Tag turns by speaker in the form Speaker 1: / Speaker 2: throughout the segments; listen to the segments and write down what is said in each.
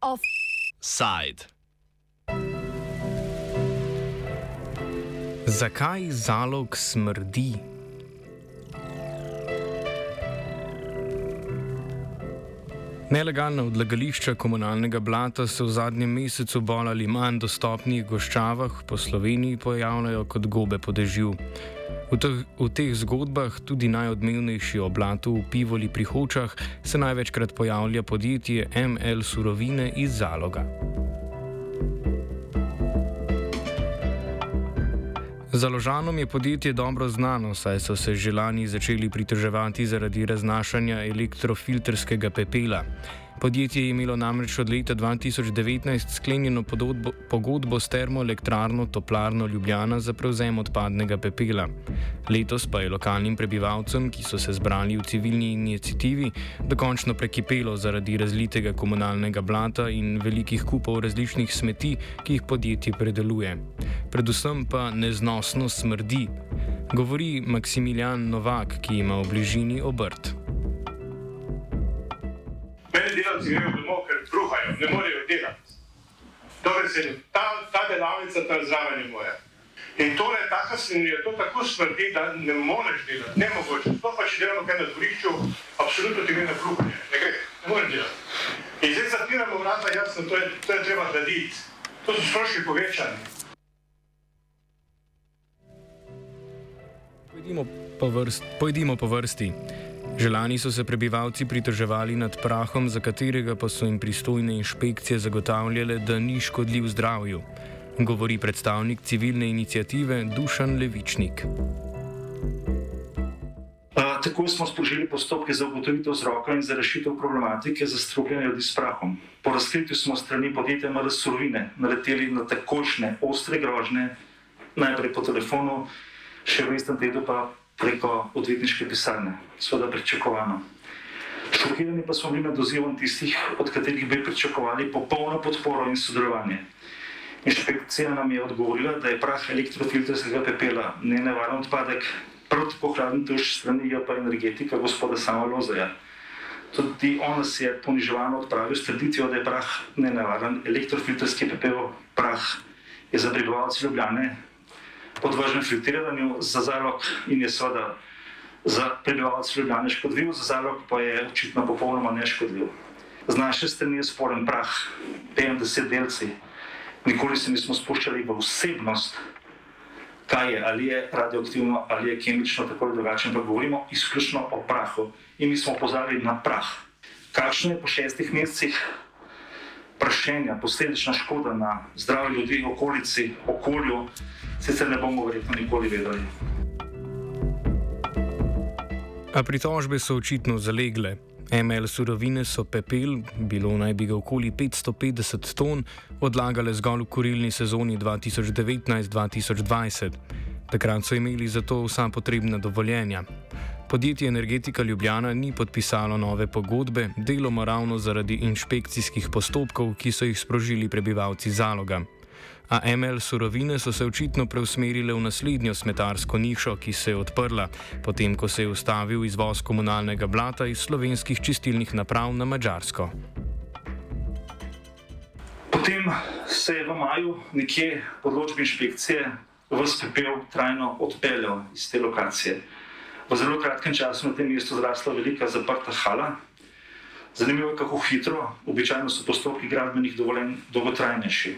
Speaker 1: Offside. Zakaj zalog smrdi? Nelegalna odlagališča komunalnega blata se v zadnjem mesecu bolj ali manj dostopnih goščavah po Sloveniji pojavljajo kot gobe po dežju. V teh, v teh zgodbah, tudi najodmevnejši o blatu v Pivoli pri Hočah, se največkrat pojavlja podjetje ML Surovine iz Zaloga. Založanom je podjetje dobro znano, saj so se že lani začeli pritoževati zaradi raznašanja elektrofiltrskega pepela. Podjetje je imelo namreč od leta 2019 sklenjeno pododbo, pogodbo s termoelektrarno Toplarno Ljubljana za prevzem odpadnega pepela. Letos pa je lokalnim prebivalcem, ki so se zbrali v civilni inicijativi, dokončno prekipelo zaradi razlitega komunalnega blata in velikih kupov različnih smeti, ki jih podjetje predeluje. Predvsem pa neznosno smrdi, govori Maksimilijan Novak, ki ima v bližini obrt
Speaker 2: delavci grejo domov, ker bruhajo, ne morejo delati. Torej, se, ta, ta delavnica, ta zraven je moja. In to je tako svinja, to tako smrdi, da ne moreš delati, ne mogoče. Sploh pa če delamo kaj na dvorišču, absolutno ti gre na bruhanje, ne gre, ne moreš delati. In zdaj zapiramo vrata, jasno, to je, to je treba graditi. To so stroški povečani.
Speaker 1: Pojdimo po, vrst, pojdimo po vrsti. Želani so se prebivalci pritoževali nad prahom, za katerega pa so jim pristojne inšpekcije zagotavljale, da ni škodljiv zdravju, govori predstavnik civilne inicijative Dušan Levičnik.
Speaker 3: Tako smo sprožili postopke za ugotovitev vzroka in za rešitev problematike za strupljanje ljudi s prahom. Po razkritju smo strani podjetja MR Surovine naleteli na takošne, ostre grožne, najprej po telefonu, še v istem tednu pa preko odvetniške pisarne, seveda pričakovano. Šokirani pa smo bili nad odzivom tistih, od katerih bi pričakovali popolno podporo in sodelovanje. Inšpekcija nam je odgovorila, da je prah elektrofiltrskega pepela nenevaren odpadek, prav tako hladen tuš strani JP energetika gospoda Sama Lozaja. Tudi on nas je poniževano odpravil s trditvijo, da je prah nenevaren elektrofiltrski pepel, prah je za prebivalce Ljubljane podvržen filtriranju za zalog in je seveda za prebivalce Ljubljana škodljiv, za zalog pa je očitno popolnoma neškodljiv. Z naše strani je sporen prah, 50 delci. Nikoli se nismo spuščali v osebnost, kaj je, ali je radioaktivno, ali je kemično, tako ali drugače, ampak govorimo izključno o prahu. In mi smo opozarjali na prah. Kakšno je po šestih mesecih prašenja, posledična škoda na zdravje ljudi, okolici, okolju, sicer ne bomo verjetno nikoli vedeli.
Speaker 1: A pritožbe so očitno zalegle. ML surovine so pepel, bilo naj bi ga okoli 550 ton, odlagale zgolj v kurilni sezoni 2019-2020. Takrat so imeli za to vsa potrebna dovoljenja. Podjetje Energetika Ljubljana ni podpisalo nove pogodbe, deloma ravno zaradi inšpekcijskih postopkov, ki so jih sprožili prebivalci zaloga. A ML surovine so se očitno preusmerile v naslednjo smetarsko nišo, ki se je odprla, potem ko se je ustavil izvoz komunalnega blata iz slovenskih čistilnih naprav na Mačarsko.
Speaker 3: Potem se je v maju nekje podločbi inšpekcije vse pepel trajno odpeljal iz te lokacije. V zelo kratkem času na tem mestu zrasla velika zaprta hala. Zanimivo je, kako hitro, običajno so postopki gradbenih dovoljenj dolgotrajnejši.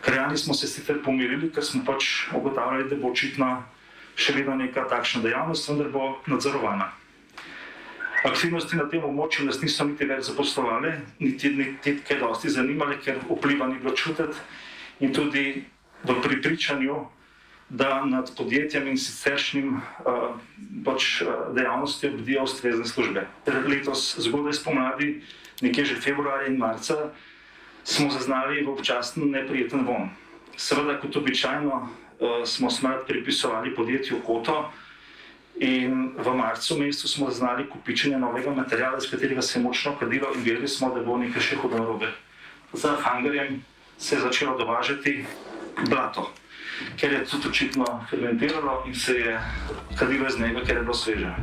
Speaker 3: Krajani smo se sicer pomirili, ker smo pač ugotavljali, da bo očitno še vedno neka takšna dejavnost, vendar bo nadzorovana. Aktivnosti na tem območju nas niso niti več zaposlovali, niti, niti kaj dosti zanimali, ker vpliva ni bilo čutiti in tudi v pripričanju, da nad podjetjem in siceršnjim uh, pač, uh, dejavnostjo bdijo ustrezne službe. Letos, zgodaj spomladi, nekje že februarja in marca, smo zaznali v občasno neprijeten von. Seveda, kot običajno, uh, smo smrt pripisovali podjetju Koto. In v marcu mesecu smo zaznali kupičenje novega materiala, iz katerega se je močno kadilo, in vedeli smo, da bo nekaj še hudo narobe. Za Hangarjem se je začelo dovažati blato. Ker je tudi očitno fermentiralo in se je kadilo iz njega, ker je bilo sveže.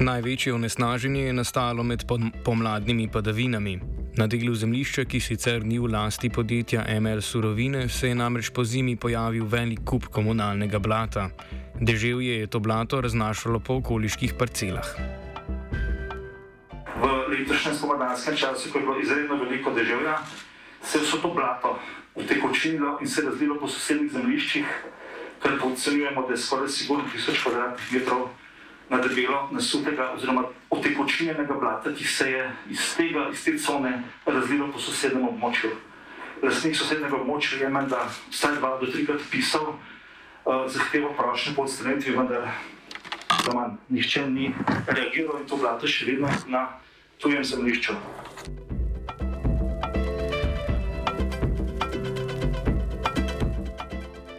Speaker 1: Največje onesnaženje je nastalo med pomladnimi padavinami. Na delu zemljišča, ki sicer ni v lasti podjetja ML Surovine, se je namreč po zimi pojavil velik kup komunalnega blata. Deževje je to blato raznašalo po okoliških parcelah.
Speaker 3: V letošnjem spomladanskem času, ko je bilo izredno veliko deževja, se je vso to blato utekočinilo in se razlilo po sosednjih zemljiščih, kar ocenjujemo, da je skoraj sigurno 1000 km2 na debelo, nasutega oziroma utekočinjenega blata, ki se je iz, tega, iz te cone razlilo po sosednjem območju. Lastnik sosednjega območja je menda vsaj dva do trikrat pisal, uh, zahtevo prošnje po odstranitvi, vendar zaman, nihče ni reagiral in to blato še vedno na tujem zemljišču.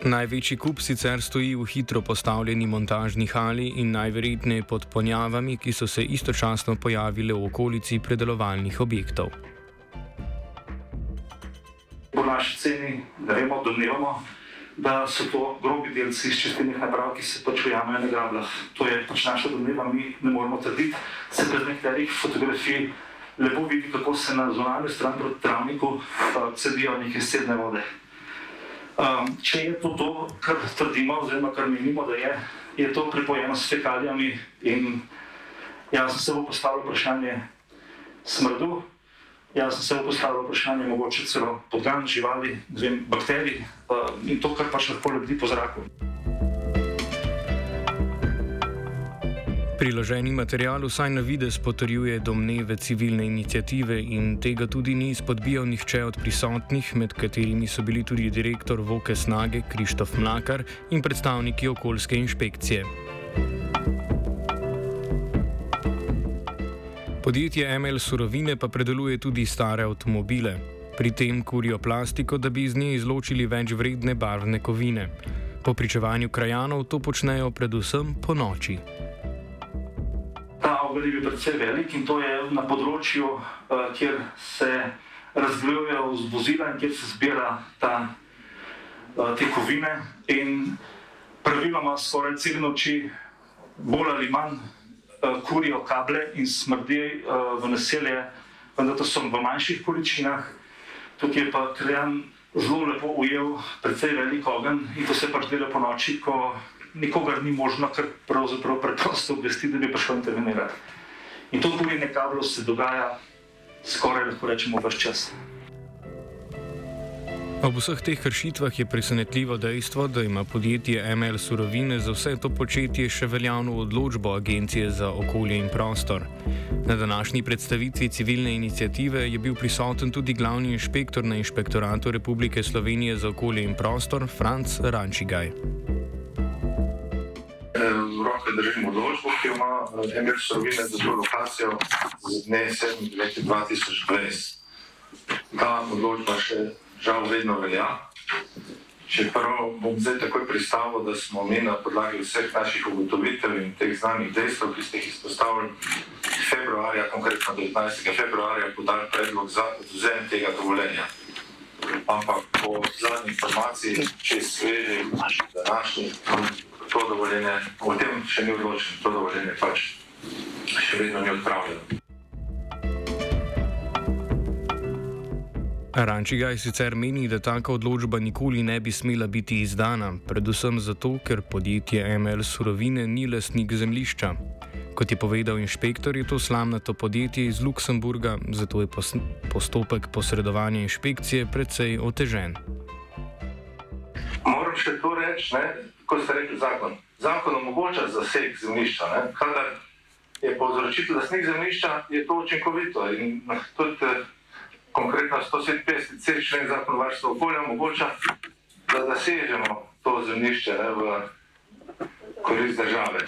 Speaker 1: Največji kup sicer stoji v hitro postavljeni montažni hali in najverjetneje pod ponjavami, ki so se istočasno pojavile v okolici predelovalnih objektov.
Speaker 3: Po naši ceni, da vemo, domnevamo, da so to grobi delci iz čistilnih naprav, ki se pač ujamajo na grablah. To je pač naša domneva, mi ne moremo trditi. Se pred nekaterih fotografij lepo vidi, kako se na zunanji strani proti travniku cedijo neke sedne vode. Um, če je to to, kar trdimo, oziroma kar menimo, da je, je to pripojeno s fekalijami in jaz sem se bo postavil vprašanje smrdu, Jaz sem se postavil vprašanje, mogoče celo podgan živali, vem, bakterij uh, in to, kar pač lahko lebdi po zraku.
Speaker 1: Priloženi material vsaj na vides potrjuje domneve civilne inicijative in tega tudi ni izpodbijal nihče od prisotnih, med katerimi so bili tudi direktor Voke Snage Krištof Mlakar in predstavniki okoljske inšpekcije. Podjetje ML Surovine pa predeluje tudi stare avtomobile. Pri tem kurijo plastiko, da bi iz nje izločili več vredne barvne kovine. Po pričevanju krajanov to počnejo predvsem po noči.
Speaker 3: Je precej velik in to je na področju, uh, kjer se razvijajo vozila in kjer se zbira ta, uh, te kovine. In praviloma skoraj cel noči, bolj ali manj, uh, kurijo kable in smrdi v naselje, vendar to so v manjših količinah. Tukaj je pa Krejan zelo lepo ujel, precej velik ogenj in to se pač dela po noči, ko nikogar ni možno kar pravzaprav preprosto obvestiti, da bi prišel intervenirati. In to kurjenje kablov se dogaja skoraj lahko rečemo vse čas.
Speaker 1: Ob vseh teh kršitvah je presenetljivo dejstvo, da ima podjetje ML Surovine za vse to početje še veljavno odločbo Agencije za okolje in prostor. Na današnji predstavitvi civilne inicijative je bil prisoten tudi glavni inšpektor na Inšpektoratu Republike Slovenije za okolje in prostor, Franz Rančigaj.
Speaker 2: Držimo odločbo, ki ima eh, ML Surovine za to lokacijo z dne 7. 2020. Ta odločba še žal vedno velja. Čeprav bom zdaj takoj pristavil, da smo mi na podlagi vseh naših ugotovitev in teh znanih dejstev, ki ste jih izpostavili, februarja, konkretno 19. februarja, podali predlog za odvzem tega dovoljenja. Ampak po zadnji informaciji, če sveže, današnji, to dovoljenje, o tem še ni odločeno, to dovoljenje pač še vedno ni odpravljeno.
Speaker 1: Rančigaj sicer meni, da taka odločba nikoli ne bi smela biti izdana, predvsem zato, ker podjetje ML Surovine ni lastnik zemljišča. Kot je povedal inšpektor, je to slamnato podjetje iz Luksemburga, zato je postopek posredovanja inšpekcije precej otežen.
Speaker 2: Moram še to reči, kot ste rekli, zakon. Zakon omogoča zaseg zemljišča. Kadar je povzročitelj lastnik zemljišča, je to učinkovito. In, tudi, konkretno 157 člen zakon varstva okolja omogoča, da zasežemo to zemljišče ne, v korist države.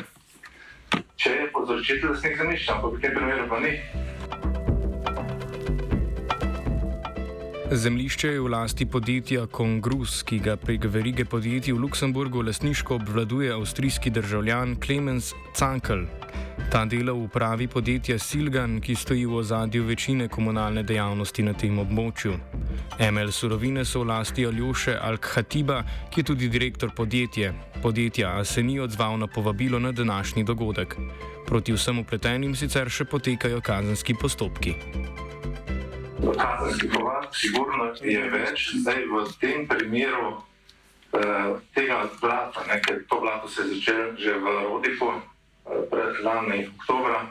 Speaker 2: Če je povzročitelj lastnik zemljišča, ampak v tem primeru pa ni.
Speaker 1: Zemlišče je v lasti podjetja Congrus, ki ga prek verige podjetij v Luksemburgu lasniško obvladuje avstrijski državljan Clemens Cankel. Ta dela v upravi podjetja Silgan, ki stoji v ozadju večine komunalne dejavnosti na tem območju. ML Surovine so v lasti Aljoše Al-Khatiba, ki je tudi direktor podjetja, podjetja, se ni odzval na povabilo na današnji dogodek. Proti vsem upletenim sicer še potekajo kazenski postopki
Speaker 4: kazenski povod, sigurno je več. Zdaj v tem primeru uh, tega blata, ne, ker to blato se je začelo že v Rodipu, uh, pred lani oktobra,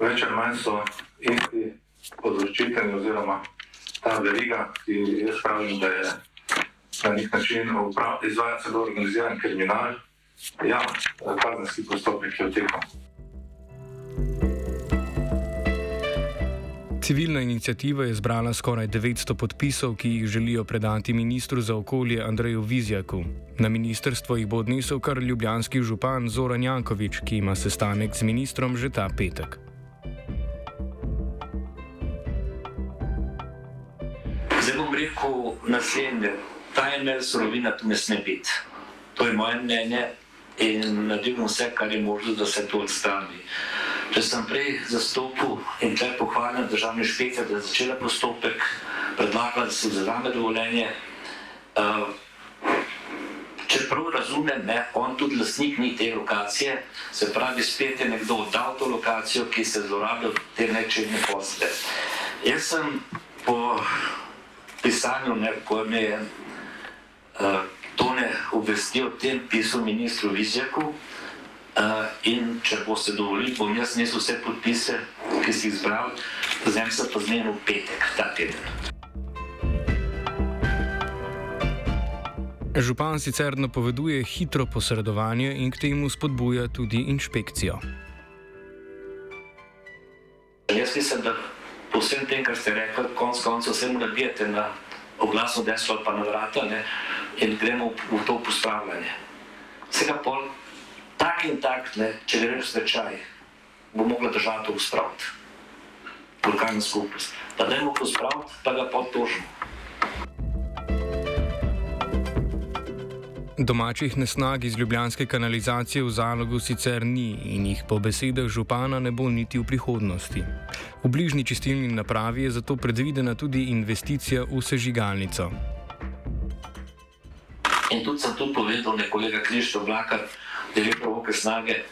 Speaker 4: več ali manj so isti področiteni oziroma ta veriga, ki jaz pravim, da je na nek način izvaja celo organiziran kriminal. Ja, kazenski postopek je v teku.
Speaker 1: Civilna inicijativa je zbrala skoraj 900 podpisov, ki jih želijo predati ministru za okolje Andreju Vizjaku. Na ministrstvo jih bo odnesel kar ljubljanski župan Zoran Jankovič, ki ima sestanek z ministrom že ta petek.
Speaker 5: Zdaj bom rekel naslednje. Ta ena surovina tu ne sme biti. To je moje mnenje in naredim vse, kar je možno, da se to odstrani. Če sem prej zastopil in te pohvalim državni inšpektor, da je začela postopek, predlagala, da se vzame dovoljenje. Uh, če prav razumem, ne, on tudi lasnik ni te lokacije, se pravi, spet je nekdo oddal to lokacijo, ki se zlorablja te nečedne posle. Jaz sem po pisanju, ne, ko me je uh, to ne obvestil tem pisal ministru Vizjaku, Uh, in če boste dovolili, bom jaz nesel vse podpise, ki si jih izbral, zdaj se pa zmenim v petek, ta teden.
Speaker 1: Župan sicer napoveduje hitro posredovanje in k temu spodbuja tudi inšpekcijo.
Speaker 5: Jaz mislim, da po vsem tem, kar ste rekli, konc koncev vse mu nabijete na oglasno desno ali pa na vrata ne, in gremo v, v to pospravljanje. Vsega pol tak in tak, ne, če greš v stečaj, bo mogla država to uspraviti. Lokalna skupnost. Pa da jemo pospraviti, pa ga potožimo.
Speaker 1: Domačih nesnag iz ljubljanske kanalizacije v zalogu sicer ni in jih po besedah župana ne bo niti v prihodnosti. V bližnji čistilni napravi je zato predvidena tudi investicija v sežigalnico.
Speaker 5: In tudi sem tu povedal, ne kolega Krištof Blakar, direktor Voke snage,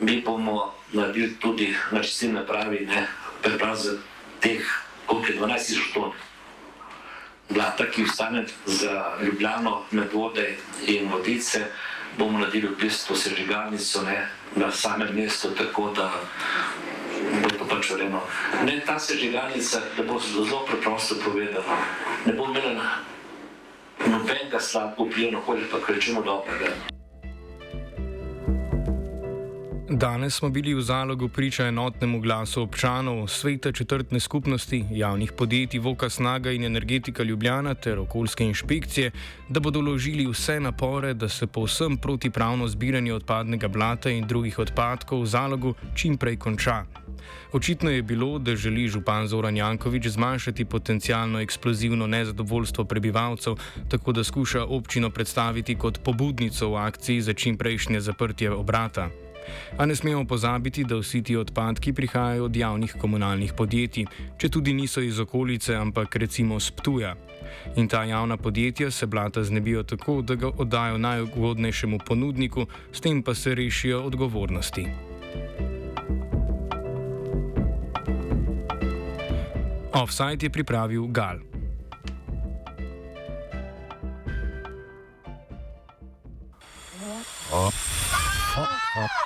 Speaker 5: mi bomo naredili tudi na čistilni napravi, ne, preprav za teh, koliko je 12 tisoč ton. Blata, ki ostane za Ljubljano, med vode in vodice, bomo naredili v bistvu sežigalnico ne, na samem mestu, tako da bo to pač vreno. Ne, ta sežigalnica, da bo zelo preprosto povedano, ne bo imela nobenega slabega vpliva na okolje, pa rečemo dobrega.
Speaker 1: Danes smo bili v zalogu priča enotnemu glasu občanov, sveta četrtne skupnosti, javnih podjetij Voka Snaga in Energetika Ljubljana ter okoljske inšpekcije, da bodo vložili vse napore, da se povsem protipravno zbiranje odpadnega blata in drugih odpadkov v zalogu čim prej konča. Očitno je bilo, da želi župan Zoran Jankovič zmanjšati potencijalno eksplozivno nezadovoljstvo prebivalcev, tako da skuša občino predstaviti kot pobudnico v akciji za čim prejšnje zaprtje obrata. A ne smemo pozabiti, da vsi ti odpadki prihajajo od javnih komunalnih podjetij, če tudi niso iz okolice, ampak recimo z Ptuja. In ta javna podjetja se blata znebijo tako, da ga oddajo najugodnejšemu ponudniku, s tem pa se rešijo odgovornosti. Offside je pripravil Gal. Oh. Oh. Oh.